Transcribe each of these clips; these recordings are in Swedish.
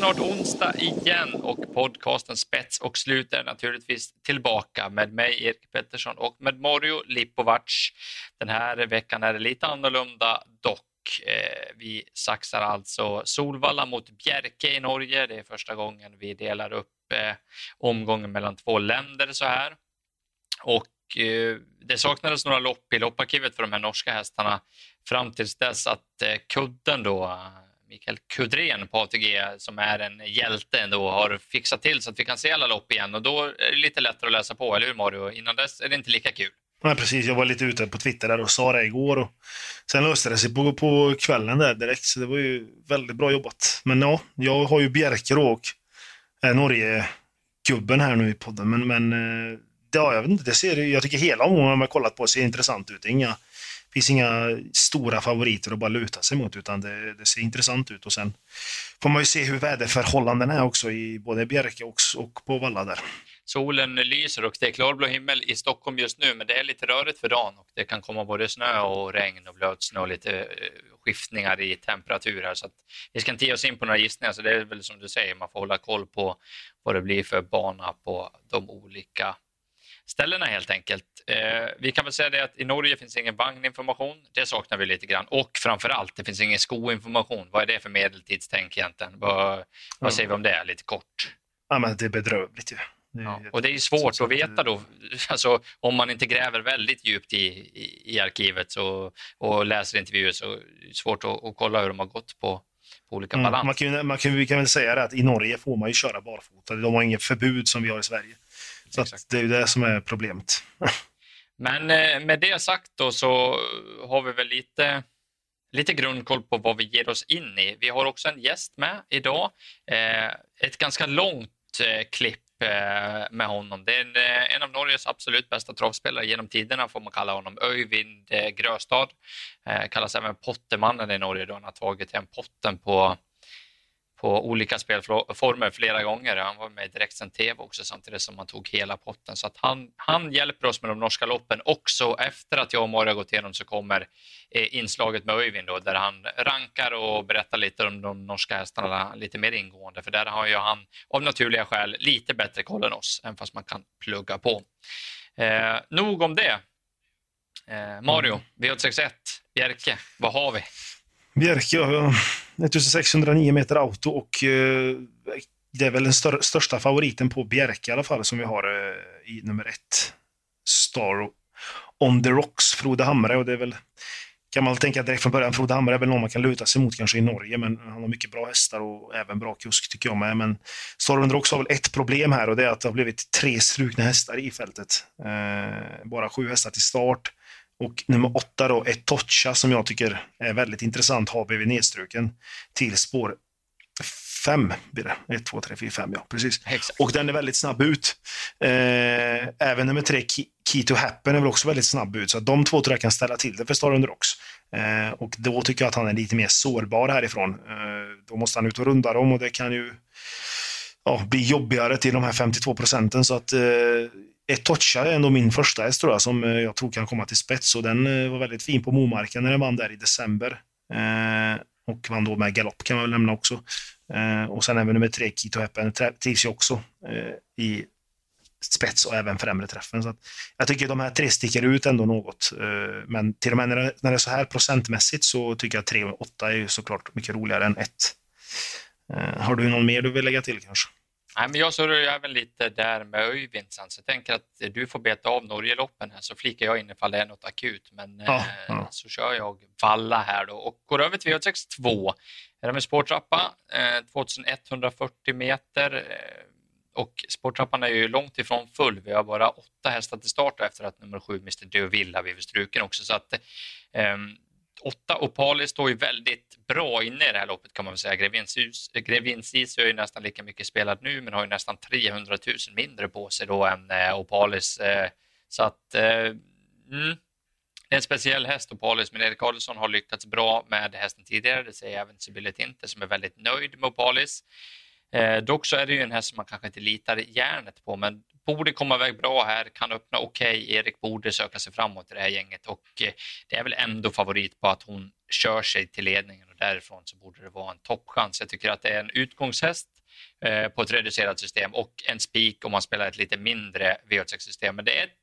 snart onsdag igen och podcasten Spets och slut är naturligtvis tillbaka med mig Erik Pettersson och med Mario Lipovac. Den här veckan är det lite annorlunda dock. Eh, vi saxar alltså Solvalla mot Bjerke i Norge. Det är första gången vi delar upp eh, omgången mellan två länder så här. Och eh, det saknades några lopp i lopparkivet för de här norska hästarna fram tills dess att kudden då Mikael Kudren på ATG som är en hjälte ändå har fixat till så att vi kan se alla lopp igen och då är det lite lättare att läsa på, eller hur Mario? Innan dess är det inte lika kul. Nej, precis. Jag var lite ute på Twitter där och sa det igår. Och sen löste det sig på, på kvällen där direkt, så det var ju väldigt bra jobbat. Men ja, jag har ju Bjerke då och eh, Norge-gubben här nu i podden. Men, men eh, ja, jag vet inte, det ser, jag tycker hela omgången man kollat på ser intressant ut. Inga finns inga stora favoriter att bara luta sig mot, utan det, det, ser intressant ut. Och sen får man ju se hur väderförhållandena är också i både Bjerke och, och på Valla där. Solen lyser och det är klarblå himmel i Stockholm just nu, men det är lite rörigt för dagen och det kan komma både snö och regn och blötsnö och lite eh, skiftningar i temperatur här. Så att vi ska inte ge oss in på några gissningar, så det är väl som du säger, man får hålla koll på vad det blir för bana på de olika ställena helt enkelt. Eh, vi kan väl säga det att i Norge finns ingen vagninformation. Det saknar vi lite grann. Och framför allt, det finns ingen skoinformation. Vad är det för medeltidstänk egentligen? Vad, vad säger vi om det lite kort? Ja, men det är bedrövligt ju. Det är, ja, och det är svårt att veta då, alltså, om man inte gräver väldigt djupt i, i, i arkivet så, och läser intervjuer så är det svårt att, att kolla hur de har gått på, på olika mm, balans. Man kan, man kan, vi kan väl säga det att i Norge får man ju köra barfota. De har inget förbud som vi har i Sverige. Så det är ju det som är problemet. Men eh, med det sagt då så har vi väl lite, lite grundkoll på vad vi ger oss in i. Vi har också en gäst med idag. Eh, ett ganska långt eh, klipp med honom. Det är en, en, av Norges absolut bästa travspelare genom tiderna får man kalla honom. Öyvind Gröstad kallas även Pottermannen i Norge då han har tagit hem potten på på olika spelformer flera gånger. Han var med i direktsänd tv också samtidigt som han tog hela potten. Så att han, han hjälper oss med de norska loppen också. Efter att jag och Mario har gått igenom så kommer eh, inslaget med Öyvind då, där han rankar och berättar lite om de norska hästarna lite mer ingående. För där har ju han av naturliga skäl lite bättre koll än oss, även fast man kan plugga på. Eh, nog om det. Eh, Mario, V861, Bjerke, vad har vi? Bjerke, ja, 1609 meter auto och eh, det är väl den stör, största favoriten på Bjerke i alla fall som vi har eh, i nummer ett. Star on the Rocks, Frode Hamre. Och det är väl, kan man väl tänka direkt från början, Frode Hamre är väl någon man kan luta sig mot kanske i Norge, men han har mycket bra hästar och även bra kusk tycker jag med. Men Star on the Rocks har väl ett problem här och det är att det har blivit tre strukna hästar i fältet. Eh, bara sju hästar till start. Och nummer åtta då, Etocha, som jag tycker är väldigt intressant, har blivit nedstruken till spår fem blir det. Ett, två, tre, fyra, fem, ja precis. Exakt. Och den är väldigt snabb ut. Eh, även nummer tre, Key to Happen, är väl också väldigt snabb ut. Så de två tror jag kan ställa till det för Star Under Rocks. Eh, och då tycker jag att han är lite mer sårbar härifrån. Eh, då måste han ut och runda dem och det kan ju ja, bli jobbigare till de här 52 procenten. Så att eh, Etocha är ändå min första häst tror jag, som eh, jag tror kan komma till spets. Och den eh, var väldigt fin på Momarken när den vann där i december. Eh, och vann då med galopp kan man väl nämna också. Eh, och sen även nummer tre, Kito Heppen, trivs ju också eh, i spets och även främre träffen. Så att jag tycker de här tre sticker ut ändå något. Eh, men till och med när det, när det är så här procentmässigt så tycker jag 3 och 8 är ju såklart mycket roligare än 1. Eh, har du någon mer du vill lägga till kanske? Nej, men jag surrar även lite där med Öyvind så jag tänker att du får beta av Norgeloppen här så flikar jag in ifall det är något akut. Men ja, eh, ja. så kör jag Valla här då och går över till V62. Är det med spårtrappa, eh, 2140 meter. Eh, och spårtrappan är ju långt ifrån full. Vi har bara åtta hästar till start efter att nummer sju, Mr Deauville, har blivit struken också. Så att, eh, åtta Opali står ju väldigt bra inne i det här loppet kan man väl säga. Grevinsis är ju nästan lika mycket spelad nu men har ju nästan 300 000 mindre på sig då än eh, Opalis. Eh, så att eh, mm, det är en speciell häst Opalis men Erik Karlsson har lyckats bra med hästen tidigare. Det säger även Sibylle Tinter som är väldigt nöjd med Opalis. Eh, dock så är det ju en häst som man kanske inte litar järnet på, men borde komma iväg bra här, kan öppna okej. Okay. Erik borde söka sig framåt i det här gänget och eh, det är väl ändå favorit på att hon kör sig till ledningen och därifrån så borde det vara en toppchans. Jag tycker att det är en utgångshäst eh, på ett reducerat system och en spik om man spelar ett lite mindre V86-system. Men det är ett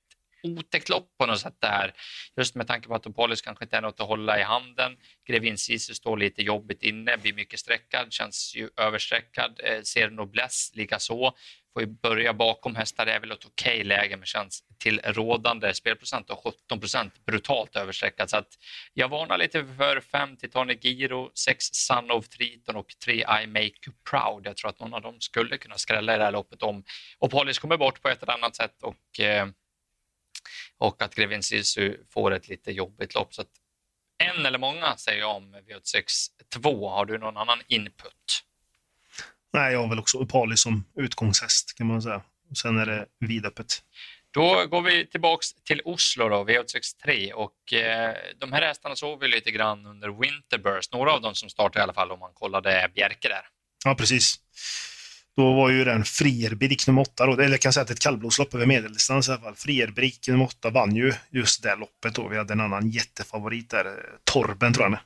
otäckt lopp på något sätt det här. Just med tanke på att Topolis kanske inte är något att hålla i handen. Grevin Ceesay står lite jobbigt inne, blir mycket sträckad, känns ju översträckad. Eh, ser Noblesse likaså. Får ju börja bakom hästar, det är väl ett okej okay läge men känns till rådande spelprocent och 17 procent brutalt översträckad. Så att jag varnar lite för 5 Titanic Giro, 6 Sun of Triton och 3 I Make You Proud. Jag tror att någon av dem skulle kunna skrälla i det här loppet om Opolis kommer bort på ett eller annat sätt och eh, och att Grevin Sisu får ett lite jobbigt lopp. Så en eller många säger jag om V86 2. Har du någon annan input? Nej, jag har väl också Upali som utgångshäst kan man säga. Sen är det vidöppet. Då går vi tillbaks till Oslo då, V863 och eh, de här hästarna såg vi lite grann under Winterburst. Några av dem som startade i alla fall om man kollade Bjerke där. Ja, precis. Då var ju den Frierbrik nummer 8, då, eller jag kan säga att ett kallblodslopp över medeldistans i alla fall. Frierbrik nummer 8 vann ju just det loppet då. Vi hade en annan jättefavorit där, Torben tror jag han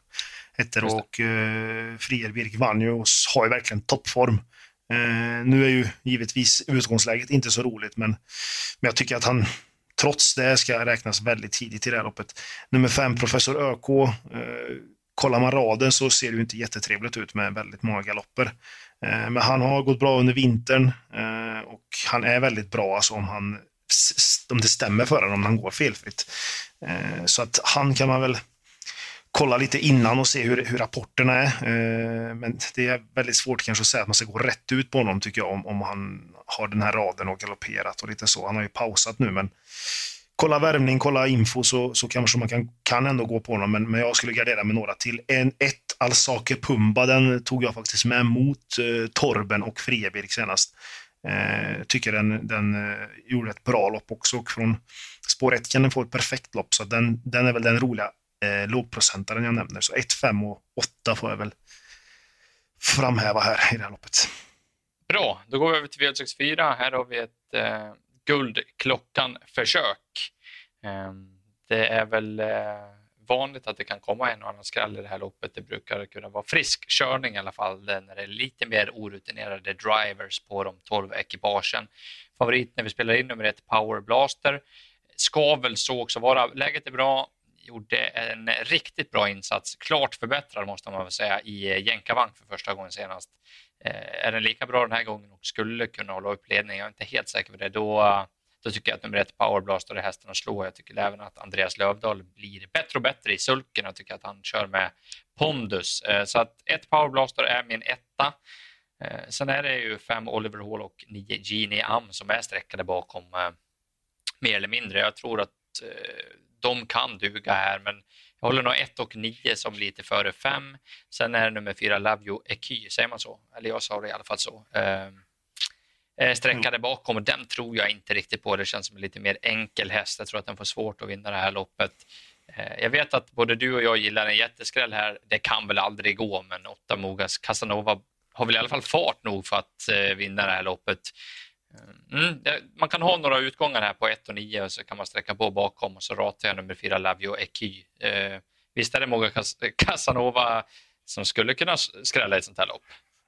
hette och eh, Frierbirk vann ju och har ju verkligen toppform. Eh, nu är ju givetvis utgångsläget inte så roligt, men, men jag tycker att han trots det ska räknas väldigt tidigt i det här loppet. Nummer fem, Professor ÖK. Eh, kollar man raden så ser det ju inte jättetrevligt ut med väldigt många galopper. Eh, men han har gått bra under vintern eh, och han är väldigt bra alltså om, han, om det stämmer för honom, om han går felfritt. Eh, så att han kan man väl kolla lite innan och se hur, hur rapporterna är. Men det är väldigt svårt kanske att säga att man ska gå rätt ut på honom tycker jag om, om han har den här raden och galopperat och lite så. Han har ju pausat nu men kolla värmning, kolla info så, så kanske man kan, kan ändå gå på honom. Men, men jag skulle gardera med några till. En, ett Alsake Pumba, den tog jag faktiskt med mot eh, Torben och Frebirk senast. Eh, tycker den, den eh, gjorde ett bra lopp också och från spår 1 kan den få ett perfekt lopp. Så den, den är väl den roliga eh, lågprocentaren jag nämner. Så 1, 5 och 8 får jag väl framhäva här i det här loppet. Bra, då går vi över till V64. Här har vi ett eh, Guldklockan-försök. Ehm, det är väl eh, vanligt att det kan komma en och annan skräll i det här loppet. Det brukar kunna vara frisk körning i alla fall när det är lite mer orutinerade drivers på de 12 ekipagen. Favorit när vi spelar in nummer ett Power Blaster ska väl så också vara. Läget är bra, gjorde en riktigt bra insats, klart förbättrad måste man väl säga i eh, jänkarvagn för första gången senast. Eh, är den lika bra den här gången och skulle kunna hålla upp ledningen, jag är inte helt säker på det, då då tycker jag att nummer ett Powerblaster är hästen att slå. Jag tycker även att Andreas Lövdahl blir bättre och bättre i sulken. Jag tycker att han kör med pondus. Eh, så att ett Powerblaster är min etta. Eh, sen är det ju fem Oliver Hall och nio Genie Am som är sträckade bakom eh, mer eller mindre. Jag tror att eh, de kan duga här, men jag håller nog ett och nio som lite före fem. Sen är det nummer fyra Love You Eky, säger man så? Eller jag sa det i alla fall så eh, sträckade mm. bakom och den tror jag inte riktigt på. Det känns som en lite mer enkel häst. Jag tror att den får svårt att vinna det här loppet. Eh, jag vet att både du och jag gillar en jätteskräll här. Det kan väl aldrig gå, men åtta Mogas Casanova har väl i alla fall fart nog för att eh, vinna det här loppet. Eh, mm, man kan ha några utgångar här på 1 och 9 och så kan man sträcka på bakom och så ratar jag nummer 4 Lavio Eky. Eh, visst är det Moga Casanova som skulle kunna skrälla ett sånt här lopp?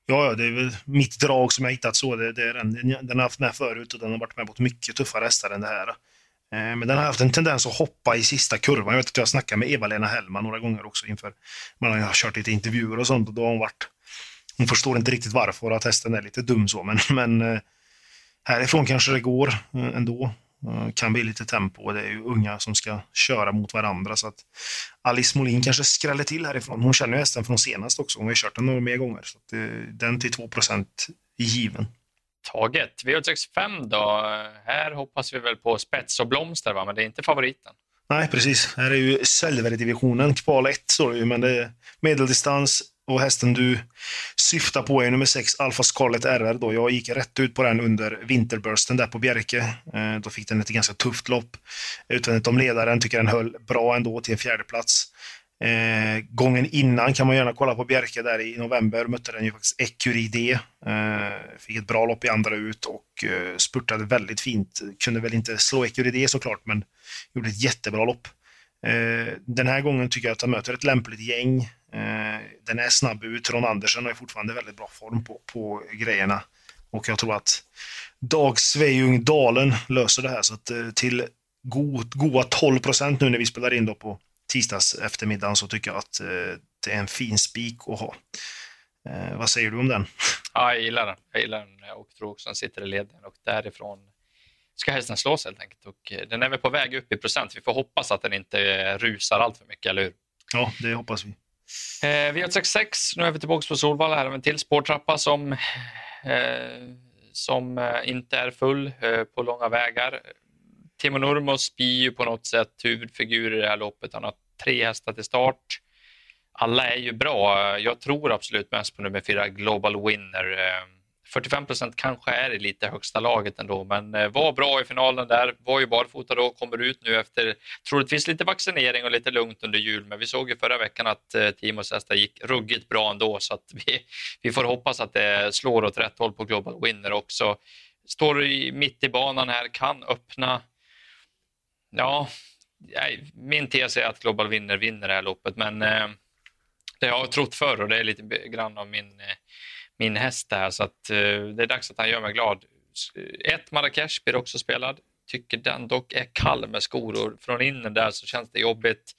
Ja, det är väl mitt drag som jag hittat så. Det, det är den. den har haft med förut och den har varit med på mycket tuffare hästar än det här. Eh, men den har haft en tendens att hoppa i sista kurvan. Jag vet att jag snackat med Eva-Lena Hellman några gånger också inför man har kört lite intervjuer och sånt. Och då har hon varit... Hon förstår inte riktigt varför att hästen är lite dum så, men, men eh, härifrån kanske det går eh, ändå. Eh, kan bli lite tempo och det är ju unga som ska köra mot varandra. Så att Alice Molin kanske skräller till härifrån. Hon känner ju hästen från senast också. Hon har ju kört den några mer gånger. Så att den till 2 är given. Taget. V865 då? Här hoppas vi väl på spets och blomster, va? men det är inte favoriten. Nej, precis. Här är ju Silver-divisionen. Kval 1 står det ju, men det är medeldistans, och hästen du syftar på är nummer 6, Alfa Scarlet RR. Då. Jag gick rätt ut på den under vinterbursten där på Bjerke. Eh, då fick den ett ganska tufft lopp. Utvändigt om ledaren tycker den höll bra ändå till en fjärde plats. Eh, gången innan kan man gärna kolla på Bjerke där i november. Mötte den ju faktiskt Ecuride. Eh, fick ett bra lopp i andra ut och eh, spurtade väldigt fint. Kunde väl inte slå Ecuride såklart, men gjorde ett jättebra lopp. Eh, den här gången tycker jag att han möter ett lämpligt gäng. Eh, den är snabb ut. Ron Andersen har fortfarande väldigt bra form på, på grejerna. Och jag tror att Dag Svejung Dalen löser det här. Så att eh, till god, goda 12 procent nu när vi spelar in då på tisdags eftermiddagen så tycker jag att eh, det är en fin spik att ha. Vad säger du om den? Ja, jag gillar den. Jag gillar den och tror också den sitter i ledningen och därifrån ska hästen slås helt enkelt. Och den är väl på väg upp i procent. Vi får hoppas att den inte rusar allt för mycket, eller hur? Ja, det hoppas vi. Eh, V86, nu är vi tillbaka på Solvalla. Här har en till spårtrappa som, eh, som eh, inte är full eh, på långa vägar. Timo Nurmos blir ju på något sätt huvudfigur i det här loppet. Han har tre hästar till start. Alla är ju bra. Jag tror absolut mest på nummer fyra, Global Winner. Eh, 45 procent kanske är i lite högsta laget ändå, men eh, var bra i finalen där. Var ju barfota då, kommer ut nu efter troligtvis lite vaccinering och lite lugnt under jul. Men vi såg ju förra veckan att eh, Timos hästar gick ruggigt bra ändå, så att vi, vi får hoppas att det slår åt rätt håll på Global Winner också. Står i, mitt i banan här, kan öppna Ja, min tes är att Global Winner vinner det här loppet, men eh, det har jag trott förr och det är lite grann av min, eh, min häst här, så att, eh, det är dags att han gör mig glad. Eh, ett Marrakesh blir också spelad. Tycker den dock är kall med skor från innen där så känns det jobbigt.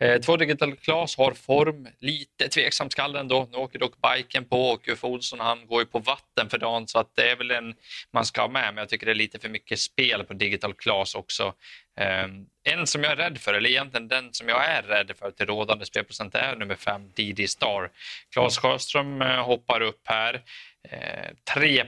Eh, två Digital Class har form, lite tveksam skall ändå. Nu åker dock biken på och Uffe Olsson han går ju på vatten för dagen så att det är väl en man ska ha med men jag tycker det är lite för mycket spel på Digital Class också. Um, en som jag är rädd för, eller egentligen den som jag är rädd för till rådande spelprocent är nummer fem, DD Star. Claes Sjöström uh, hoppar upp här. 3 eh,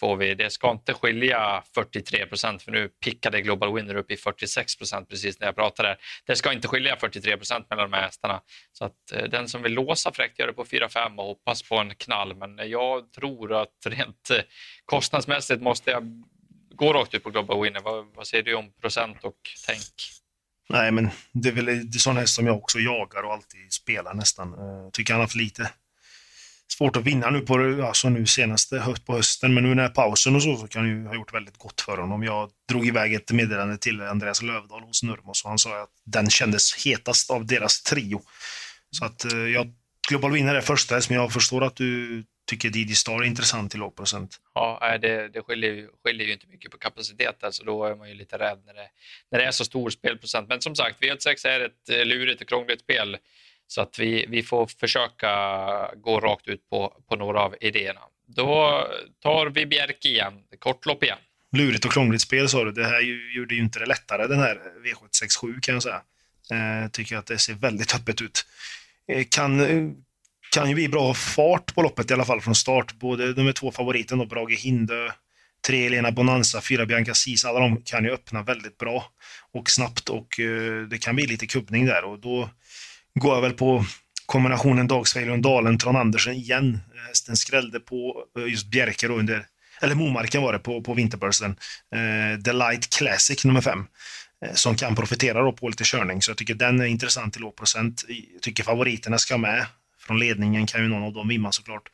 får vi. Det ska inte skilja 43% för nu pickade Global Winner upp i 46% precis när jag pratade. Det ska inte skilja 43% mellan de här hästarna. Så att eh, den som vill låsa fräckt gör det på 4-5 och hoppas på en knall. Men jag tror att rent eh, kostnadsmässigt måste jag gå rakt ut på Global Winner. Vad, vad säger du om procent och tänk? Nej, men det är väl det är sån häst som jag också jagar och alltid spelar nästan. Jag tycker han har för lite svårt att vinna nu på alltså nu senaste på hösten, men nu när pausen och så, så kan ju ha gjort väldigt gott för honom. Jag drog iväg ett meddelande till Andreas Lövdahl hos Nurmos och han sa att den kändes hetast av deras trio. Så att eh, jag Global Winner är första häst, men jag förstår att du tycker Didi Star är intressant till lågprocent. Ja, det, det skiljer, skiljer ju inte mycket på kapacitet, alltså då är man ju lite rädd när det, när det är så stor spelprocent. Men som sagt, V6 är ett eh, lurigt och krångligt spel. Så att vi, vi får försöka gå rakt ut på, på några av idéerna. Då tar vi Bjerke igen, kortlopp igen. Lurigt och krångligt spel sa du. Det här gjorde ju inte det lättare den här V767 kan jag säga. Eh, tycker att det ser väldigt öppet ut. Eh, kan, kan ju bli bra fart på loppet i alla fall från start. Både nummer två favoriten då, Brage Hindö, tre Elena Bonanza, fyra Bianca Sis, alla de kan ju öppna väldigt bra och snabbt och eh, det kan bli lite kubbning där och då går jag väl på kombinationen Dagsvejlund Dalen, Tron Andersen igen. Eh, hästen skrällde på eh, just Bjerke då under, eller Momarken var det på, på vinterbörsen. Eh, The Light Classic nummer fem. Eh, som kan profitera då på lite körning, så jag tycker den är intressant till låg procent. Jag tycker favoriterna ska med. Från ledningen kan ju någon av dem vimma såklart.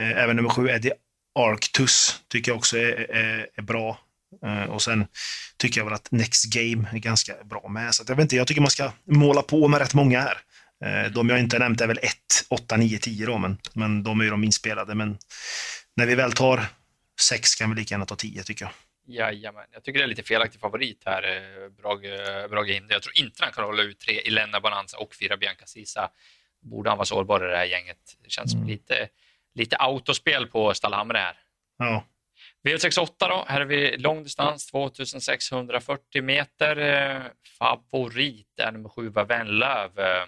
Eh, även nummer sju, Eddie Arctus, tycker jag också är, är, är bra. Eh, och sen tycker jag väl att Next Game är ganska bra med. Så jag, vet inte, jag tycker man ska måla på med rätt många här. Eh, de jag inte har nämnt är väl 1, 8, 9, 10 då, men, men de är ju de inspelade. Men när vi väl tar 6 kan vi lika gärna ta 10 tycker jag. Jajamän, jag tycker det är lite felaktig favorit här, eh, Brage, Brage Hinde. Jag tror inte han kan hålla ut tre Elena Bonanza och fyra Bianca Sisa. Borde han vara sårbar i det här gänget. Det känns mm. som lite, lite autospel på Stallhamre här. Ja, V68 då, här är vi långdistans 2640 meter. Favorit är nummer 7 Vänlöv. Eh,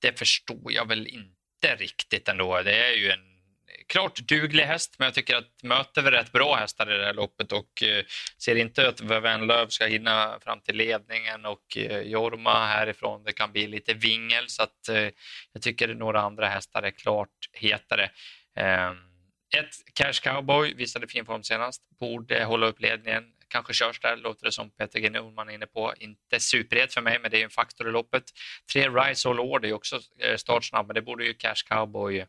det förstår jag väl inte riktigt ändå. Det är ju en klart duglig häst, men jag tycker att möter vi rätt bra hästar i det här loppet och eh, ser inte att Vänlöv ska hinna fram till ledningen och eh, Jorma härifrån. Det kan bli lite vingel så att eh, jag tycker några andra hästar är klart hetare. Ehm, ett, Cash Cowboy visade fin form senast, borde hålla upp ledningen. kanske körs där, låter det som Peter G. Norman är inne på. Inte superhet för mig, men det är en faktor i loppet. Tre Rise All Order är också startsnabb, men det borde ju Cash Cowboy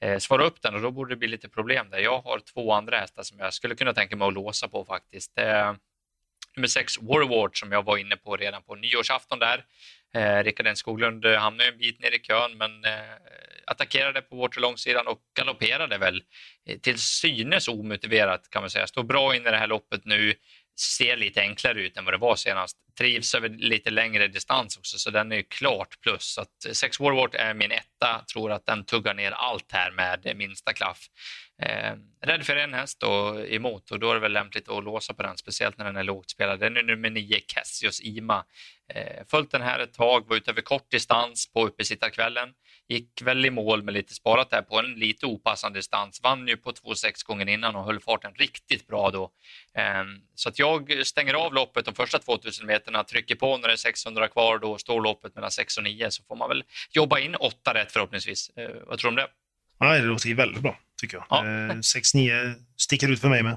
eh, svara upp den och då borde det bli lite problem där. Jag har två andra hästar som jag skulle kunna tänka mig att låsa på faktiskt. Eh, nummer sex Warward som jag var inne på redan på nyårsafton där. Eh, Rickard N Skoglund eh, hamnade en bit ner i kön men eh, attackerade på waterlongsidan och galopperade väl eh, till synes omotiverat kan man säga. Står bra in i det här loppet nu, ser lite enklare ut än vad det var senast. Trivs över lite längre distans också, så den är ju klart plus. Så att Sex Warwart är min etta, tror att den tuggar ner allt här med minsta klaff. Eh, rädd för en häst och emot och då är det väl lämpligt att låsa på den, speciellt när den är lågt spelad. Den är nummer nio, Cassius Ima. Eh, följt den här ett tag, var ute över kort distans på uppesittarkvällen. Gick väl i mål med lite sparat där på en lite opassande distans. Vann ju på 2,6 gånger innan och höll farten riktigt bra då. Eh, så att jag stänger av loppet de första 2000 meterna, trycker på när det är 600 kvar, då står loppet mellan 6 och 9 så får man väl jobba in åtta rätt förhoppningsvis. Eh, vad tror du om det? Nej, det låter väldigt bra, tycker jag. Ja. 6-9 sticker ut för mig med.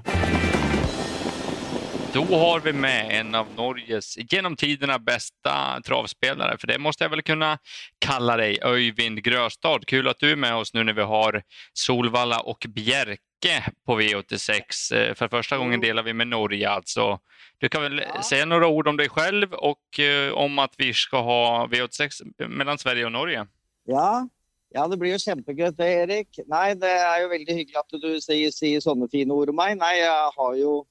Då har vi med en av Norges genom tiderna bästa travspelare, för det måste jag väl kunna kalla dig, Öyvind Gröstad. Kul att du är med oss nu när vi har Solvalla och Bjerke på V86. Eh, för första gången delar vi med Norge alltså. Du kan väl ja. säga några ord om dig själv och eh, om att vi ska ha V86 mellan Sverige och Norge? Ja, ja, det blir jo kjempegøy, det, Erik. Nei, det er jo veldig hyggelig at du sier, sier sånne fine ord om meg. Nei, jeg har jo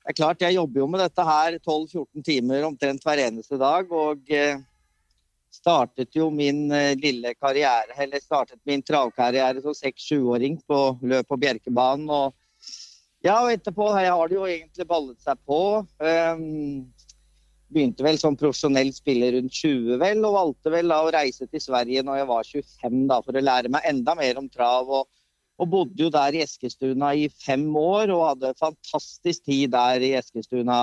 det er klart, jeg jobber jo med dette her 12-14 timer omtrent hver eneste dag. Og eh, startet jo min eh, lille karriere, eller startet min travkarriere som 6-7-åring på løp på Bjerkebanen. Og ja, og etterpå har det jo egentlig ballet seg på. Ehm, begynte vel som profesjonell spiller rundt 20, vel, og valgte vel da å reise til Sverige når jeg var 25 da, for å lære meg enda mer om trav. Og, og bodde jo der i Eskilstuna i fem år og hadde fantastisk tid der i Eskilstuna.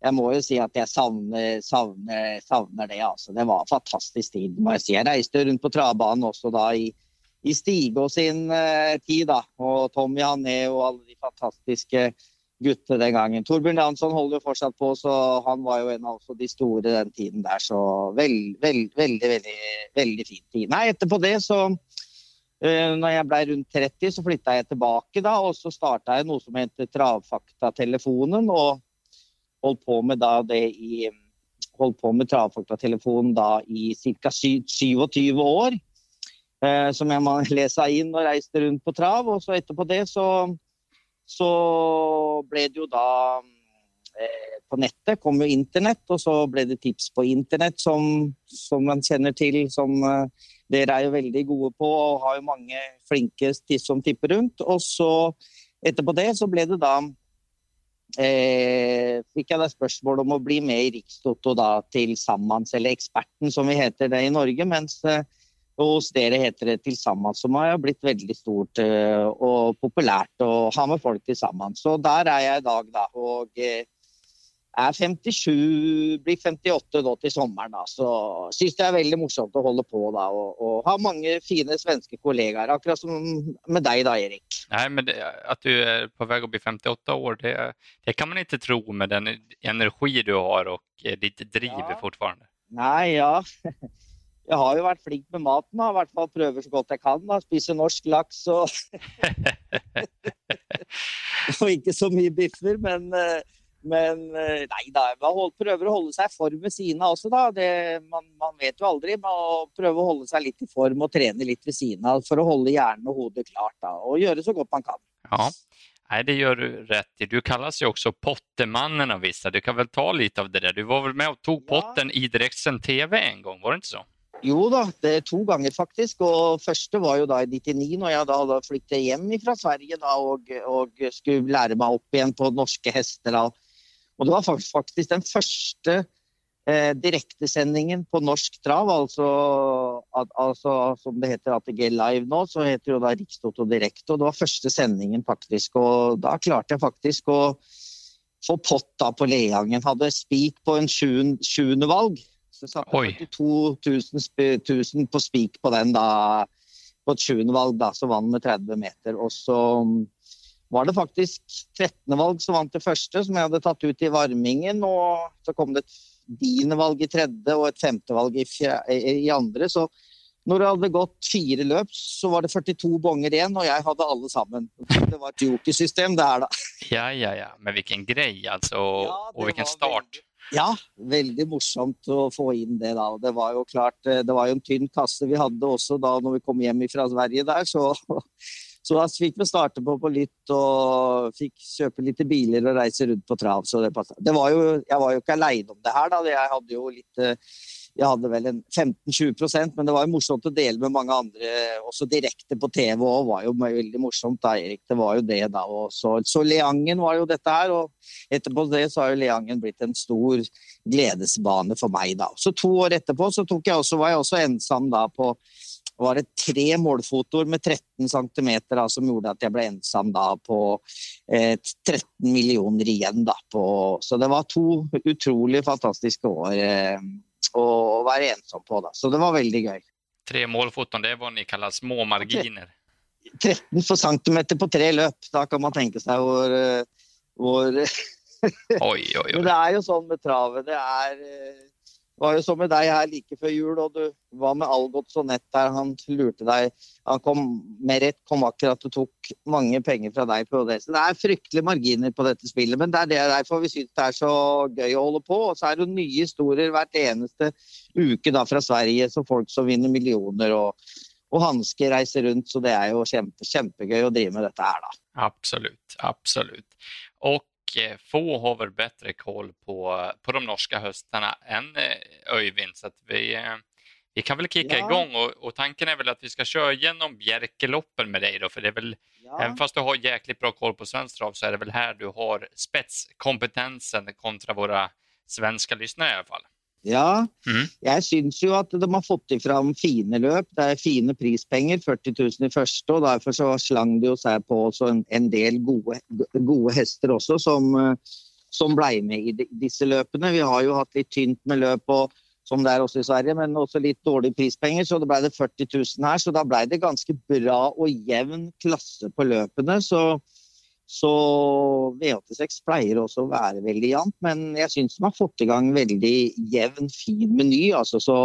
Jeg må jo si at jeg savner, savner, savner det. altså. Det var fantastisk tid. må Jeg si. Jeg reiste rundt på travbanen også da i, i Stige sin eh, tid. da, Og Tommy Hané og alle de fantastiske gutter den gangen. Torbjørn Jansson holder jo fortsatt på, så han var jo en av de store den tiden der. Så veld, veld, veldig, veldig, veldig fin tid. Nei, etterpå det så Eh, når jeg ble rundt 30, så flytta jeg tilbake da, og så starta jeg noe som heter Travfaktatelefonen. Og holdt på med da det i holdt på med Travfaktatelefonen da i ca. 27 år. Eh, som jeg må lese inn og reiste rundt på trav. Og så etterpå det så så ble det jo da eh, På nettet kom jo internett, og så ble det tips på internett, som, som man kjenner til. Som eh, dere er jo veldig gode på og har jo mange flinke som tipper rundt. Og så etterpå det så ble det da eh, fikk jeg da spørsmål om å bli med i Rikstoto da til sammen, eller Eksperten som vi heter det i Norge. mens eh, og hos dere heter det til sammen, som har blitt veldig stort uh, og populært å ha med folk til sammen. Så der er jeg i dag, da. Og eh, er 57, blir 58 nå til sommeren. da, Så syns det er veldig morsomt å holde på da, og, og ha mange fine svenske kollegaer. Akkurat som med deg da, Erik. Nej, men det, att du är på väg att bli 58 år, det, det kan man inte tro med den energi du har och ditt driv ja. fortfarande. Nej, ja. jeg har jo vært flink med maten. Da. I hvert fall prøver så godt jeg kan. Da. Spiser norsk laks og Og ikke så mye biffer, men, eh, men eh, nei da. Man prøver å holde seg i form ved siden av også, da. Det, man, man, vet jo aldri. Man å holde seg litt i form og trene litt ved siden av for å holde hjernen og hodet klart. Da, og gjøre så godt man kan. Ja. Nej, det gör du rätt i. Du kallas ju också Pottermannen av vissa. Du kan väl ta lite av det där. Du var väl med och tog potten ja. i direktsänd tv en gång, var det inte så? Jo da, det er to ganger faktisk. Og første var da i 99, når jeg da hadde flyktet hjem fra Sverige da, og, og, skulle lære meg opp igjen på norske hester. Da. Og det var faktisk den første eh, direktesendingen på norsk trav, altså, al altså, som det heter ATG Live nå, så heter det jo da Rikstoto Direkte. Og det var første sendingen, faktisk. Og da klarte jeg faktisk å få pott da på Leangen. Hadde spik på en sjuende valg. Så satte 42 000, 000 på spik på den da, på et sjuendevalg, da, så vant med 30 meter. Og så, var det faktisk 13. valg som vant det første, som jeg hadde tatt ut i varmingen. Og så kom det et tiende valg i tredje og et femte valg i, i andre. Så når det hadde gått fire løp, så var det 42 bonger igjen, og jeg hadde alle sammen. Det var et jokersystem, det her, da. Ja, ja, ja. Men hvilken grej, altså. Ja, og hvilken start. Veldig, ja, veldig morsomt å få inn det, da. Det var jo klart, eh, det var jo en tynn kasse vi hadde også da når vi kom hjem fra Sverige der, så så da fikk vi starte på på litt og fikk kjøpe litt biler og reise rundt på trav. Så det, det var jo, jeg var jo ikke aleine om det her, da. Jeg hadde jo litt eh, jeg hadde vel en 15-20% men det var jo morsomt å dele med mange andre. Også direkte på TV òg var jo veldig morsomt, da, Erik. Det var jo det, da. Så, så, Leangen var jo dette her. Og etterpå det så har jo Leangen blitt en stor gledesbane for meg, da. Så to år etterpå så tok jeg også, var jeg også ensom da på var det tre målfotoer med 13 cm da, som gjorde at jeg ble ensom da på eh, 13 millioner igjen. Da, på, så det var to utrolig fantastiske år eh, å være ensom på. Da. Så det var veldig gøy. Tre målfoton, det er hva ni kaller små marginer? 13 for centimeter på tre løp. Da kan man tenke seg hvor, eh, hvor Oi, oi, oi. Men det er jo sånn med travet. Det er eh, var jo så med deg her like før jul, og du var med Algot nett der. Han lurte deg. Han kom med rett, kom akkurat og tok mange penger fra deg på det. Så det er fryktelige marginer på dette spillet, men det er derfor vi syns det er så gøy å holde på. Og så er det nye historier hvert eneste uke da fra Sverige, så folk som vinner millioner. og og hansker reiser rundt, så det er jo kjempe, kjempegøy å drive med dette her, da. Absolutt, absolutt. Og få har väl bättre koll på, på de norska höstarna än eh, Öyvind. Så att vi, eh, vi kan väl kicka ja. igång och, och, tanken är väl att vi ska köra igenom Bjerkeloppen med dig då, för det är väl, ja. även fast du har jäkligt bra koll på svensk trav så är det väl här du har spetskompetensen kontra våra svenska lyssnare i alla fall. Ja, mm. jeg syns jo at de har fått fram fine løp. Det er fine prispenger, 40 000 i første. og Derfor så slang det jo seg på en, en, del gode, gode, hester også, som, som ble med i disse løpene. Vi har jo hatt litt tynt med løp, og, som det er også i Sverige, men også litt dårlige prispenger. Så det ble det 40 000 her. Så da ble det ganske bra og jevn klasse på løpene. så så V86 pleier også å være veldig jevnt, men jeg syns de har fått i gang veldig jevn, fin meny. Altså, så,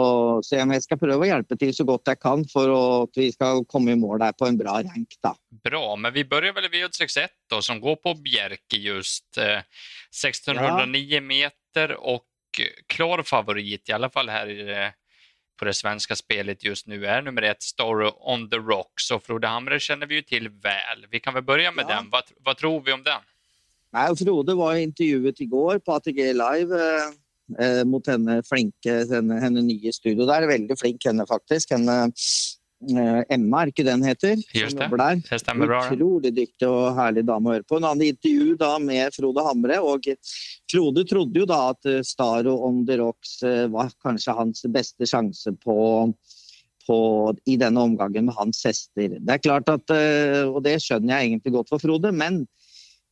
så, jeg skal prøve å hjelpe til så godt jeg kan for at vi skal komme i mål der på en bra rank. Da. Bra, men vi begynner vel i V86 då, som går på Bjerke just. Eh, 1609 ja. meter och klar favorit, i alla fall här i det på det svenska spelet just nu är nummer ett Story on the Rocks och Frode Hamre känner vi ju till väl. Vi kan väl börja med ja. den. Vad, vad, tror vi om den? Nej, Frode var intervjuet igår på ATG Live eh, eh, mot henne flinke, henne, henne nye studio der. Veldig flink henne faktisk. Henne Emma, er ikke den heter? Just det. det stemmer bra. Utrolig dyktig og herlig dame å høre på. Hun hadde intervju da med Frode Hamre, og Frode trodde jo da at eh, Staro on the Rocks eh, var kanskje hans beste sjanse på, på, i denne omgangen med hans hester. Det er klart at, og det skjønner jeg egentlig godt for Frode, men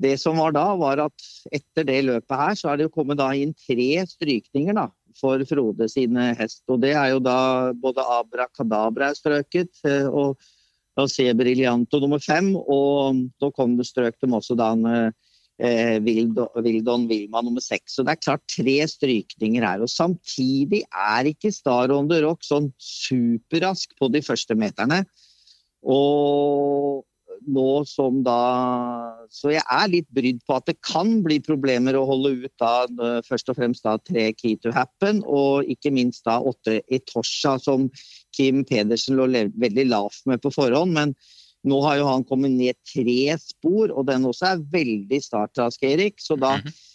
det som var da, var at etter det løpet her, så er det jo kommet da inn tre strykninger da, for Frode sine hest. Og det er jo da både Abra Kadabra er strøket, eh, og Rosé nummer fem. Og da kom det strøk dem også da eh, Vildon Vilma nummer seks. Så det er klart tre strykninger her. Og samtidig er ikke Star on the Rock sånn superrask på de første meterne. Og nå som da Så jeg er litt brydd på at det kan bli problemer å holde ut da eh, først og fremst da tre Key to Happen, og ikke minst da åtte Etosha, som Kim Pedersen lå veldig lavt med på forhånd. men nå har jo han kommet ned tre spor, og den også er veldig startrask, Erik. Så da mm -hmm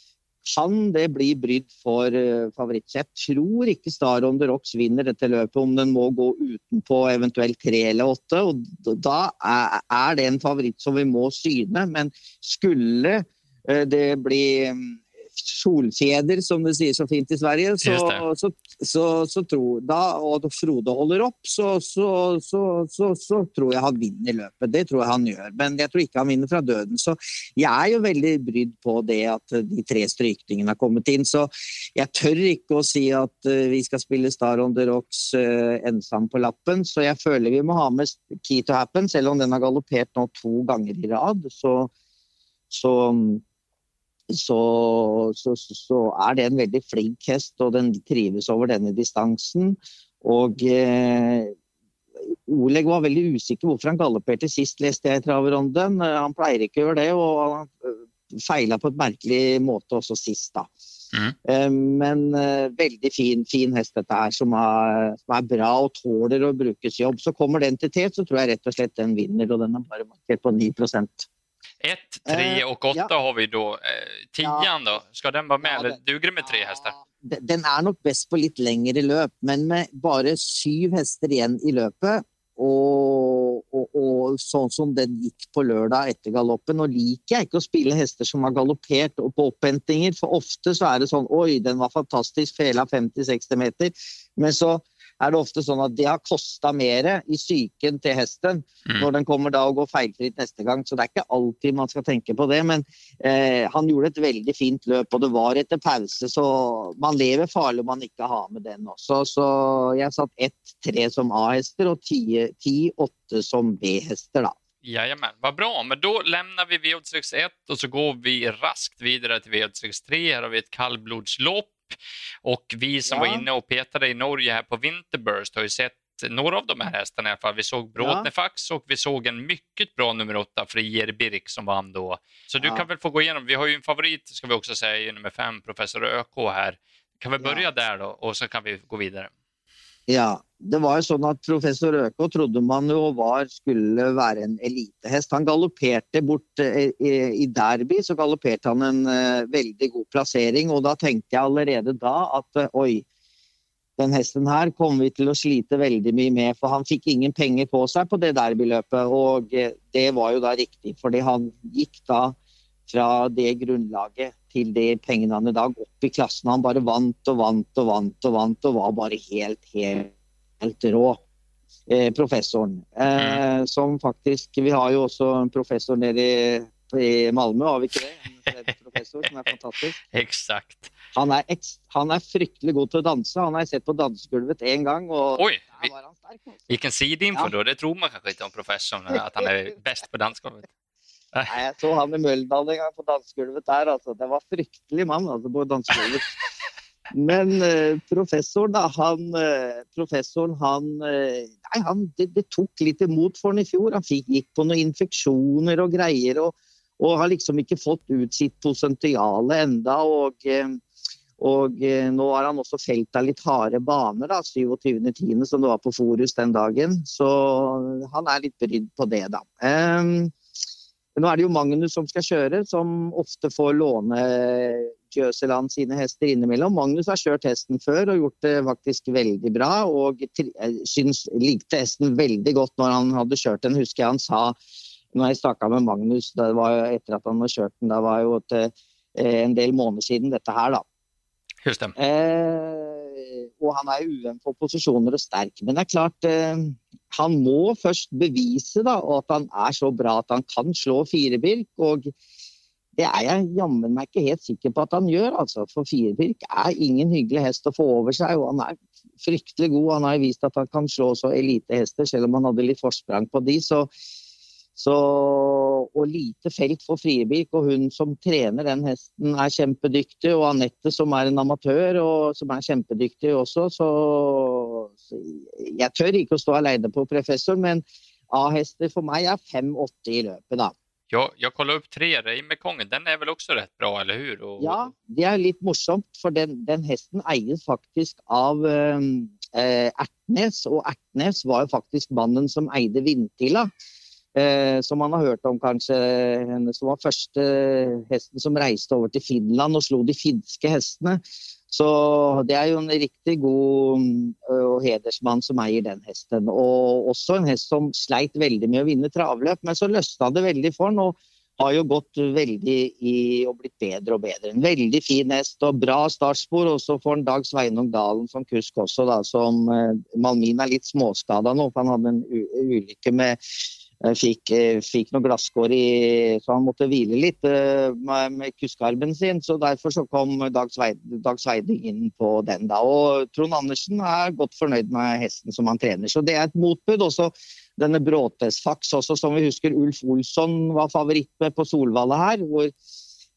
kan det bli brydd for uh, favoritt. jeg tror ikke Star on the Rocks vinner dette løpet om den må gå utenpå eventuelt tre eller åtte. og Da er, det en favoritt som vi må syne. Men skulle eh, det bli mm, solfjeder, som det sier så fint i Sverige, så, så, så, så tror da, og Frode holder opp, så, så, tror jeg han vinner løpet. Det tror jeg han gjør. Men jeg tror ikke han vinner fra døden. Så jeg er jo veldig brydd på det at de tre strykningene har kommet inn. Så jeg tør ikke å si at eh, vi skal spille Star on the Rocks uh, ensom på lappen. Så jeg føler vi må ha med Key to Happen, selv om den har galoppert nå to ganger i rad. så så, så, så, så, er det en veldig flink hest, og den trives over denne distansen. Og eh, Oleg var veldig usikker hvorfor han galopperte sist, leste jeg i traveronden. Han pleier ikke å gjøre det, og han feila på et merkelig måte også sist, da. Mm. Men veldig fin, fin hest dette her, som er, som er, bra og tåler å brukes jobb. Så kommer den til tet, så tror jeg rett og slett den vinner, og den er bare markert på 9 1, 3 och 8 ja. har vi då. Tian ja. då, ska den vara med ja, eller duger det med tre hästar? Den er nok best på litt lengre løp, men med bare syv hester igjen i løpet og, og, og, sånn som den gikk på lørdag etter galoppen. Nå liker jeg ikke å spille hester som har galoppert og på opphentinger, for ofte så er det sånn Oi, den var fantastisk, fela 50-60 meter. Men så er det ofte sånn at det har kosta mer i psyken til hesten mm. når den kommer da og går feilfritt neste gang. Så det er ikke alltid man skal tenke på det. Men eh, han gjorde et veldig fint løp, og det var etter pause, så man lever farlig om man ikke har med den også. Så jeg satt ett-tre som A-hester og ti-åtte som B-hester, da. Jajamän, vad bra. Men då lämnar vi V86 1 och så går vi raskt vidare till V86 3. Här har vi ett kallblodslopp och vi som ja. var inne och petade i Norge här på Winterburst har ju sett några av de här hästarna i alla fall. Vi såg Bråtnefax ja. och vi såg en mycket bra nummer åtta, Frier Birk, som vann då. Så du ja. kan väl få gå igenom. Vi har ju en favorit, ska vi också säga, i nummer fem, Professor ÖK här. Kan vi börja där då och så kan vi gå vidare. Ja, det var jo sånn at professor Øko trodde man jo var, skulle være en elitehest. Han galopperte bort eh, i Derby, så galopperte han en uh, veldig god plassering. Og da tenkte jeg allerede da at uh, oi, den hesten her kommer vi til å slite veldig mye med. For han fikk ingen penger på seg på det derbyløpet, og uh, det var jo da riktig. Fordi han gikk da fra det grunnlaget til de pengene han i dag opp i klassen. Han bare vant og vant og vant og vant og var bare helt, helt, helt rå. Eh, professoren. Eh, mm. som faktisk Vi har jo også en professor nede i, i Malmö, har vi ikke det? En professor som er fantastisk. Exakt. Han er, han er, fryktelig god til å danse. Han har jeg sett på dansegulvet én gang. og Oi, der var han sterk. Altså. Vilken sidinfo ja. då. Det tror man kanske inte om professorn, att han är bäst på dansgolvet. Nei, jeg så han i Møldal en gang på dansegulvet der. Altså. Det var fryktelig mann altså, på dansegulvet. Men uh, professoren, da, han, uh, professoren, han, uh, nei, han det, det, tok litt imot for han i fjor. Han fikk, gikk på noen infeksjoner og greier, og, og har liksom ikke fått ut sitt potensial enda. Og, og nå har han også felt av litt harde baner, da, 27.10., som det var på Forus den dagen. Så han er litt brydd på det, da. Um, men nå er det jo Magnus som skal kjøre, som ofte får låne Jøseland sine hester innimellom. Magnus har kjørt hesten før og gjort det faktisk veldig bra. Og syns, likte hesten veldig godt når han hadde kjørt den, husker jeg han sa når jeg snakka med Magnus det var etter at han hadde kjørt den. Det var jo til, eh, en del måneder siden dette her, da. Just det. Eh, Eh, og han er ujevn på posisjoner og sterk. Men det er klart eh, han må først bevise da, at han er så bra at han kan slå Firebirk. Og det er jeg jammen meg ikke helt sikker på at han gjør. Altså. For Firebirk er ingen hyggelig hest å få over seg, og han er fryktelig god. Han har vist at han kan slå så elitehester, selv om han hadde litt forsprang på de. Så så, og lite felt for Friebirk, og hun som trener den hesten er kjempedyktig. Og Anette som er en amatør og som er kjempedyktig også. Så, så jeg tør ikke å stå alene på professor, men A-hester for meg er fem-åtte i løpet, da. Ja, jeg kollade opp tre, Reimekongen. Den er vel også rett bra, eller hur? Og... Ja, det er litt morsomt, for den, den hesten eies faktisk av eh, Ertnes. Og Ertnes var jo faktisk mannen som eide Vindtila. Eh, som man har hørt om, kanskje. Eh, henne som var første eh, hesten som reiste over til Finland og slo de finske hestene. Så det er jo en riktig god mm, och og hedersmann som eier den hesten. Og også en hest som sleit veldig med å vinne travløp, men så løsna det veldig for han. og har jo gått veldig i og blitt bedre og bedre. En veldig fin hest og bra startspor. Og så får han Dag Sveinung Dalen som kusk også, da, som eh, Malmin er litt småskada nå, for han hadde en ulykke med Eh, fikk, eh, fikk noe glasskår i Så han måtte hvile litt eh, med, med kuskarmen sin. Så derfor så kom Dag, Sveid, Dag Sveiding inn på den da. Og Trond Andersen er godt fornøyd med hesten som han trener. Så det er et motbud. Også denne Bråtesfaks også, som vi husker Ulf Olsson var favoritt med på Solvalla. her. hvor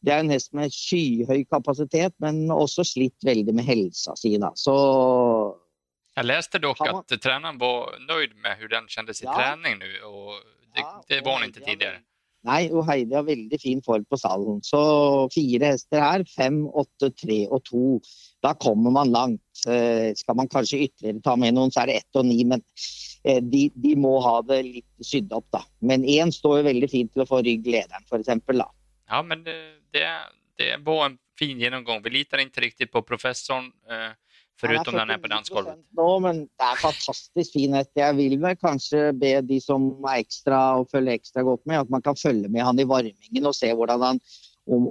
det er en hest med skyhøy kapasitet, men også slitt veldig med helsa si. Da. Så jag läste dock man- att tränaren var nöjd med hur den kändes i Ja. träning nu och det, Ja, det och var hon inte tidigare. Nei, og Heidi har veldig fin form på stallen. Så fire hester her, fem, åtte, tre og to. Da kommer man langt. Eh, Skal man kanskje ytterligere ta med noen, så er det ett og ni. Men eh, de, de må ha det litt sydd opp, da. Men én står jo veldig fint til å få rygg lederen, f.eks. da. Ja, men det, det, det var en fin genomgång. Vi litar inte riktigt på professorn, eh, förutom han är på 49% dansgolvet. Nå, men det er fantastisk fin hest. Jeg vil vel kanskje be de som er ekstra og følger ekstra godt med, at man kan følge med han i varmingen og se hvordan han, om,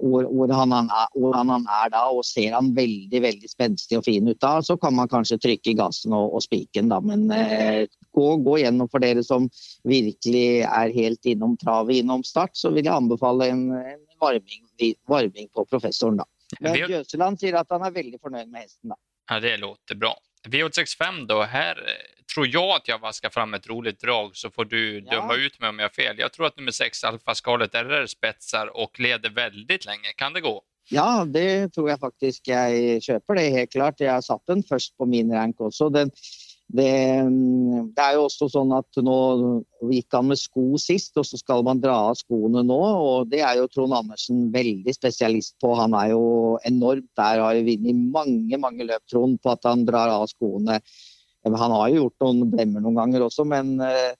han, han er, han er da. Og ser han veldig veldig spenstig og fin ut da, så kan man kanskje trykke i gassen og, og spiken, da. Men eh, gå, gå gjennom for dere som virkelig er helt innom travet innom start, så vil jeg anbefale en, en varming, varming på professoren, da. Men Vi- Jøseland sier at han er veldig fornøyd med hesten, da. Ja, det låter bra. V865 då, här eh, tror jag att jag vaskar fram ett roligt drag så får du Ja. döma ut mig om jag har fel. Jag tror att nummer 6 Alfa Scarlet RR spetsar och leder väldigt länge. Kan det gå? Ja, det tror jeg faktisk jeg kjøper, det helt klart. Jeg har satt den først på min rank også. Den, det, mm, det er jo også sånn at nå gikk han med sko sist, og så skal man dra av skoene nå. Og det er jo Trond Andersen veldig spesialist på. Han er jo enormt der, har vunnet mange, mange løp, Trond, på at han drar av skoene. Han har jo gjort noen blemmer noen ganger også, men eh,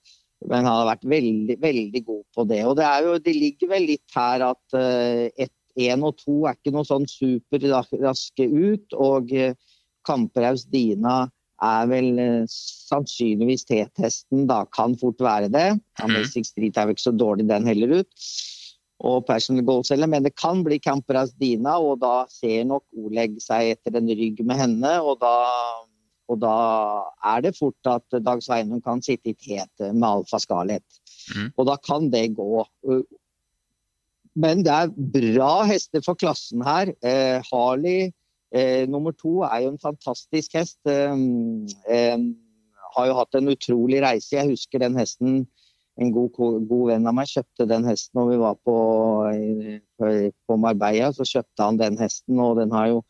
men han har vært veldig, veldig god på det. Og det, er jo, det ligger vel litt her at eh, ett, én og to er ikke noe sånn superraske ut. Og eh, Kamperaus Kamperhaus Dina er vel eh, sannsynligvis T-testen, da kan fort være det. Mhm. Amazing Street er vel ikke så dårlig den heller ut. Og Personal Goals heller, men det kan bli Kamperhaus Dina, og da ser nok Oleg seg etter en rygg med henne. og da og da er det fort at Dag Sveinung kan sitte i tet med Alfa Scarlett. Mhm. Og da kan det gå. Men det er bra hester for klassen her. Eh, Harley eh, nummer to er jo en fantastisk hest. Eh, eh, har jo hatt en utrolig reise. Jeg husker den hesten en god, god venn av meg kjøpte den hesten når vi var på, eh, på Marbella. Så kjøpte han den hesten, og den har jo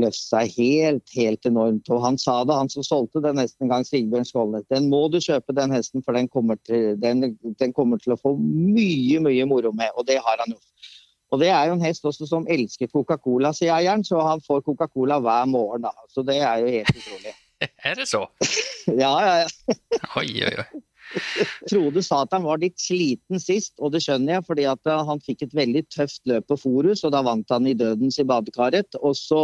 løftet seg helt, helt enormt. Og han sa det, han som solgte den hesten en gang, Sigbjørn Skålnes. Den må du kjøpe, den hesten, for den kommer, til, den, den kommer til å få mye, mye moro med. Og det har han gjort. Og det er jo en hest også som elsker Coca-Cola, sier eieren, så han får Coca-Cola hver morgen. da. Så det er jo helt utrolig. Är det så? Ja, ja, ja. Oj, oj, oj. Frode sa at han var litt sliten sist, og det skjønner jeg, fordi eh, han fikk et veldig tøft løp på Forus, og da vant han i Dødens i badekaret. Og så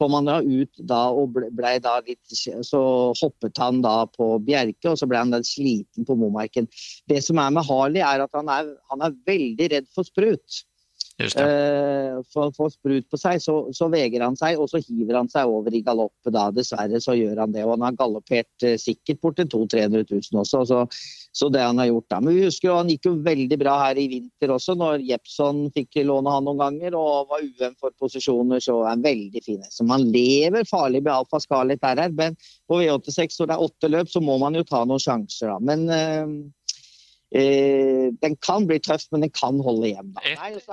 kom han da ut da og ble, ble da litt Så hoppet han da på Bjerke, og så ble han da sliten på Momarken. Det som er med Harley, er at han er, han er veldig redd for sprut. Just det. Eh, får får sprut på seg, så, så veger han seg, og så hiver han seg over i galopp. da, Dessverre så gjør han det. Og han har galoppert eh, sikkert bort til 200 000-300 000 også. Så, så det han har gjort da. Men vi husker jo han gikk jo veldig bra her i vinter også, når Jepson fikk låne han noen ganger og var UM for posisjoner. Så er han veldig fin. Så man lever farlig med Alfa Scarlett RR, men på V86 når det er åtte løp, så må man jo ta noen sjanser, da. Men eh, eh, den kan bli tøff, men den kan holde er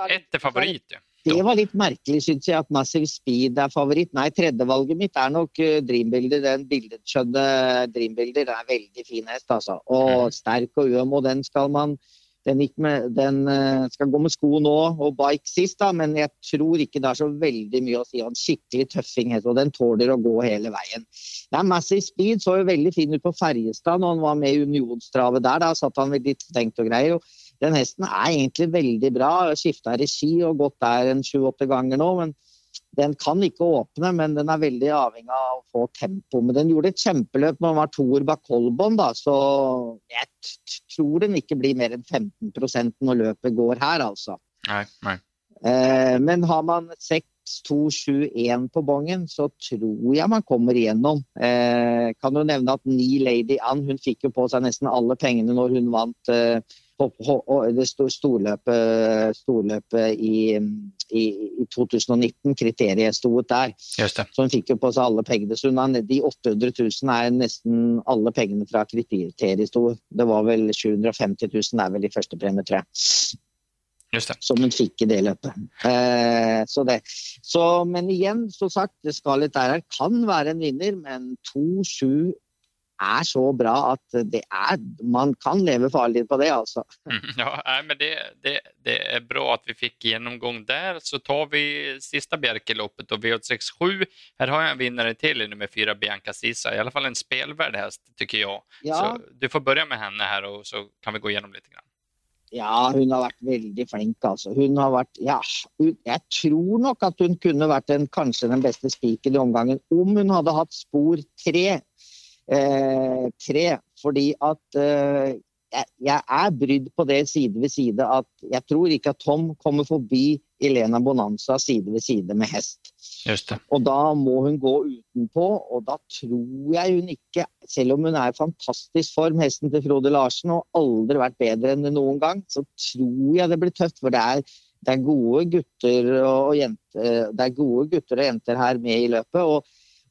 det- Ett är favorit. ju. det var litt merkelig, syns jeg, at Massive Speed er favoritt. Nei, tredjevalget mitt er nok uh, Dreambuilder. Den billedskjønne Dreambuilder er veldig fin hest, altså. Og Mhm. sterk og øm, og den skal man den, gikk med, den eh, skal gå med sko nå og bike sist, da, men jeg tror ikke det er så veldig mye å si. Han skikkelig tøffing og den tåler å gå hele veien. Det er Massive Speed så jo veldig fin ut på Ferjestad når han var med i Unionstravet der. Da satt han vel litt stengt og greier. og den hesten er egentlig veldig bra. Skifta regi og gått der en sju-åtte ganger nå. men den kan ikke åpne, men den er veldig avhengig av å få tempo. Men den gjorde et kjempeløp når den var toer bak Kolbon, da, så jeg t- tror den ikke blir mer enn 15 når løpet går her, altså. Nej, nej. Eh, men har man 6, 2, 7, 1 på bongen, så tror jeg man kommer igjennom. Eh, kan jo nevne at Ni Lady Ann hun fikk jo på seg nesten alle pengene når hun vant eh, det storløpet, storløpet i, i, i, 2019, kriteriet sto der. Så hun fikk jo på seg alle pengene. Så de 800 000 er nesten alle pengene fra kriteriet sto. Det var vel 750 000 er vel i første premie, tror jeg. Som hun fikk i det løpet. Eh, så det. Så, men igjen, så sagt, Scarlett Erhard kan være en vinner, men 2-7 er så bra at det er, man kan leve farlig på det, altså. Ja, men det, det, det, er bra at vi fikk gjennomgang der. Så tar vi siste Bjerkeloppet og V867. Her har jeg en vinner til i nummer fire, Bianca Sisa. I alle fall en spelvärd häst, tycker jag. Ja. Så du får begynne med henne her, og så kan vi gå gjennom litt. Grann. Ja, hun har vært veldig flink, altså. Hun har vært Ja, hun, jeg tror nok at hun kunne vært en, kanskje den beste spikeren i omgangen om hun hadde hatt spor tre eh, tre. Fordi at eh, jeg, er brydd på det side ved side at jeg tror ikke at Tom kommer forbi Elena Bonanza side ved side med hest. Og da må hun gå utenpå, og da tror jeg hun ikke Selv om hun er i fantastisk form, hesten til Frode Larsen, og aldri vært bedre enn det noen gang, så tror jeg det blir tøft. For det er, det er gode gutter og jenter, det er gode gutter og jenter her med i løpet. og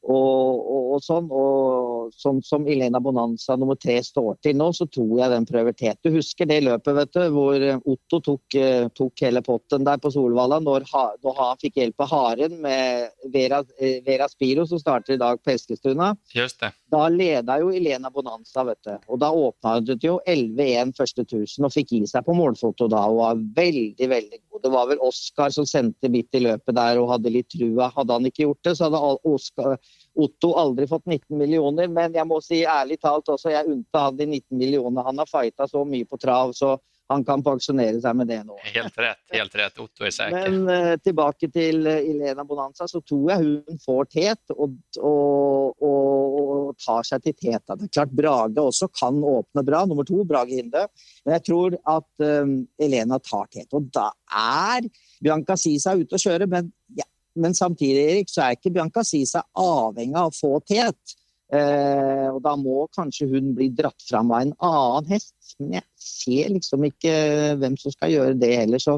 og, og, og, sånn. Og sånn som Elena Bonanza nummer tre står til nå, så tror jeg den prøver tet. Du husker det løpet vet du, hvor Otto tok, eh, tok hele potten der på Solvalla når, når, han fikk hjelp av Haren med Vera, eh, Vera Spiro, som starter i dag på Eskilstuna. Just det. Da leda jo Elena Bonanza, vet du. Og da åpna hun jo 11-1 første tusen og fikk gi seg på målfoto da og var veldig, veldig god. Det var vel Oskar som sendte midt i løpet der og hadde litt trua. Hadde han ikke gjort det, så hadde Oskar Otto aldri fått 19 millioner, men jeg må si ærlig talt også, jeg unntar han de 19 millionene. Han har fighta så mye på trav, så han kan pensjonere seg med det nå. Helt rett. helt rett, Otto er sikker. Men uh, tilbake til uh, Elena Bonanza, så tror jeg hun får tet og, og, og, og tar seg til teta. Det er klart Brage også kan åpne bra, nummer to, Brage Hinde. Men jeg tror at um, Elena tar tet. Og da er Bianca Sisa ute å kjøre, men jeg men samtidig Erik, så er ikke Bianca Sisa avhengig av å få tet. Eh, og da må kanskje hun bli dratt fram av en annen hest. Men jeg ser liksom ikke eh, hvem som skal gjøre det heller. Så,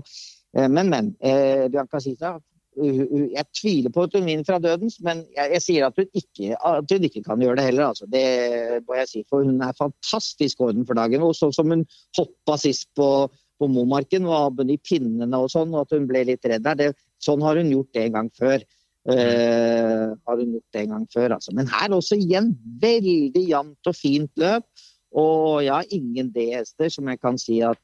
eh, men, men. Eh, Bianca Sisa jeg tviler på at hun vinner fra dødens, men jeg, jeg sier at hun, ikke, at hun, ikke, kan gjøre det heller. Altså. Det må jeg si, for hun er fantastisk orden for dagen. Og sånn som hun hoppa sist på, på Momarken og i pinnene og sånn, og at hun ble litt redd der. Det, Sånn har hun gjort det en gang før. Uh, har hun gjort det en gang før, altså. Men her også igjen veldig jevnt og fint løp. Og jeg har ingen D-hester som jeg kan si at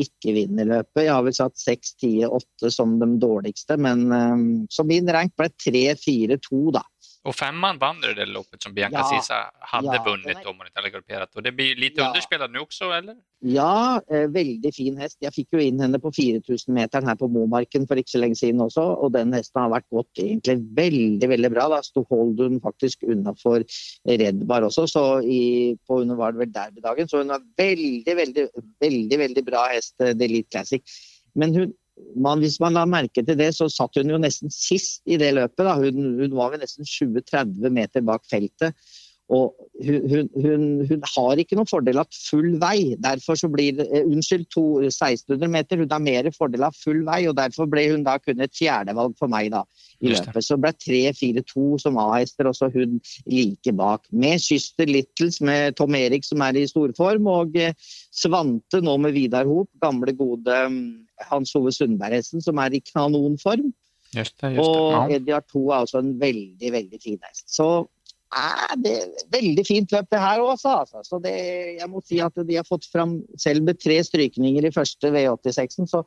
ikke vinner løpet. Jeg har vel satt 6, 10, 8 som de dårligste, men um, så min rank ble 3, 4, 2, da. Och femman vann det loppet som Bianca ja, Sisa hade ja, vunnit om hon inte hade galopperat. Och det blir lite ja. underspelad nu också, eller? Ja, eh, veldig fin hest. Jeg fikk jo inn henne på 4000-meteren her på Momarken for ikke så lenge siden også. Og den hesten har vært gått egentlig veldig veldig bra. Da sto Holdun faktisk unnafor Redbar også, så i, på hun var det derbydagen. Så hun har veldig, veldig, veldig, veldig bra hest, eh, The Elite Classic. Men hun man, hvis man la merke til det, så satt hun jo nesten sist i det løpet. Hun, hun, var vel nesten 20-30 meter bak feltet. Og hun, hun, hun, har ikke noen fordel av full vei. Derfor så blir det, eh, Unnskyld, 1600 meter. Hun har mer fordel av full vei, og derfor ble hun da kun et fjerdevalg for meg da, i løpet. Så ble 3-4-2 som A-hester, og så hun like bak. Med Kyster Littles med Tom Erik som er i storform, og eh, Svante nå med Vidar Hop, gamle, gode mm, Hans Ove Sundberg-hesten som er i kanonform. Just det, just det. Og ja. Eddie Arto er også en veldig, veldig fin hest. Så er det veldig fint løp, det her også. Altså. Så det, jeg må si at de har fått fram Selv med tre strykninger i første V86-en, så,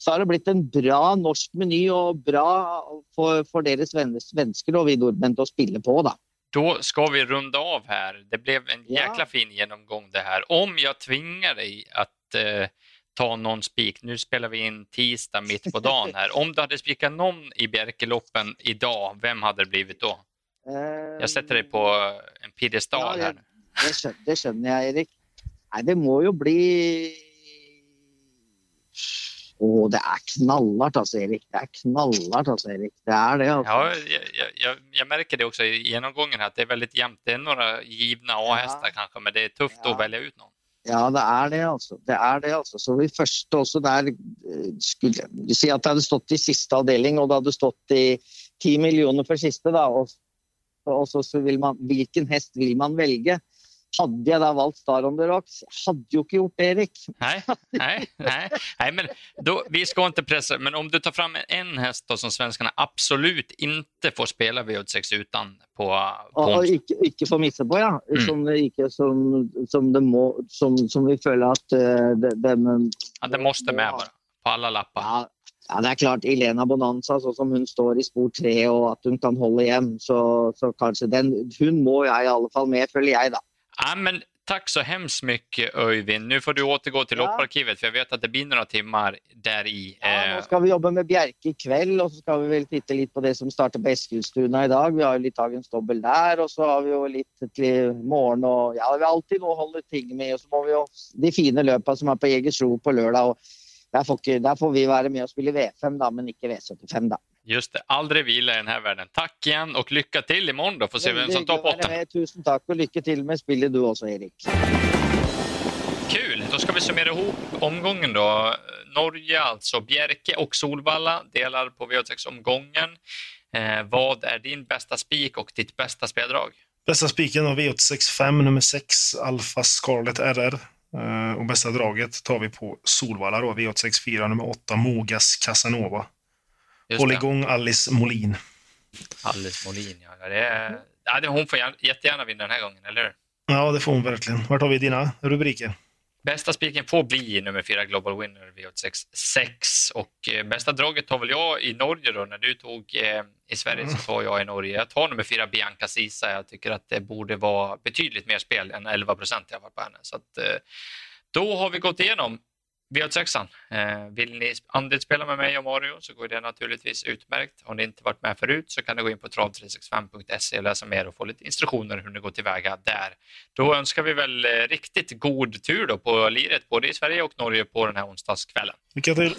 så, har det blitt en bra norsk meny og bra for, for deres svensker og vi nordmenn å spille på, da. Da skal vi runde av her. Det ble en jækla fin gjennomgang det her. Om jeg tvinger deg at uh, ta noen spik, nå spiller vi inn tirsdag midt på dagen her. Om du hadde spikat noen i Bjerkeloppen i dag, hvem hadde det blitt da? Jeg setter deg på en pidestall ja, her. Det skjønner, det skjønner jeg, Erik. Nei, det må jo bli å, det er knallhardt, altså, Erik. Det er knallhardt, altså, Erik. Det er det. Altså. Ja, jeg, jeg, jeg, merker det også i gjennomgangen, at det er veldig jevnt. Det er noen givne A-hester, ja. kanskje, men det er tøft ja. å velge ut noen. Ja, det er det, altså. Det er det, altså. Så vi første også der eh, skulle si at det hadde stått i siste avdeling, og det hadde stått i ti millioner for siste, da. Og, og så, så vil man Hvilken hest vil man velge? Hade jag då valt Star on the Rocks? Hade ju inte gjort det, Erik. Nej, nej, nej. nej men då, vi ska inte pressa, men om du tar fram en häst då, som svenskarna absolut inte får spela V86 utan på, på och, och inte, inte får missa på, ja. Mm. Som, inte, som, som, det må, som, som vi följer att uh, den... Ja, det måste med bara, på alla lappar. Ja. Ja, Det är klart, Elena Bonanza, så som hon står i spår tre och att hon kan hålla igen, så, så kanske den, hon må jag i alla fall med, följer jag. Då. Ja, men tack så hemskt mycket Öyvind. Nu får du återgå till ja. lopparkivet för jag vet att det blir några timmar där i. Ja, nu eh, ska vi jobba med Bjerke ikväll och så ska vi väl titta lite på det som startar på Eskilstuna idag. Vi har ju lite dagens dobbel där och så har vi ju lite till morgon och ja, vi har alltid något håller ting med och så har vi ju de fina löpa som är på Jägersro på lördag och där får, där får vi vara med och spela V5 då, men inte V75 då. Just det, aldrig vila i den här världen. Tack igen och lycka till imorgon då. Får se vem som tar potten. Tusen tack och lycka till med spelet du också Erik. Kul, då ska vi summera ihop omgången då. Norge, alltså Bjerke och Solvalla delar på V86-omgången. Eh, vad är din bästa spik och ditt bästa speldrag? Bästa spiken har V865 nummer 6, Alfa Scarlet RR. Eh, och bästa draget tar vi på Solvalla då, V864 nummer 8, Mogas Casanova. Just Håll det. igång Alice Molin. Alice Molin, ja. Det är, ja hon får jättegärna vinna den här gången, eller Ja, det får hon verkligen. Vart har vi dina rubriker? Bästa spiken får bli nummer fyra Global Winner V86 6 och eh, bästa draget tar väl jag i Norge då. När du tog eh, i Sverige så tar jag i Norge. Jag tar nummer fyra Bianca Sisa. Jag tycker att det borde vara betydligt mer spel än 11 procent jag varit på henne. Så att, eh, då har vi gått igenom V86an. Eh, vill ni andelsspela med mig och Mario så går det naturligtvis utmärkt. Har ni inte varit med förut så kan ni gå in på trav365.se och läsa mer och få lite instruktioner hur ni går tillväga där. Då önskar vi väl eh, riktigt god tur då på liret både i Sverige och Norge på den här onsdagskvällen. Lycka till!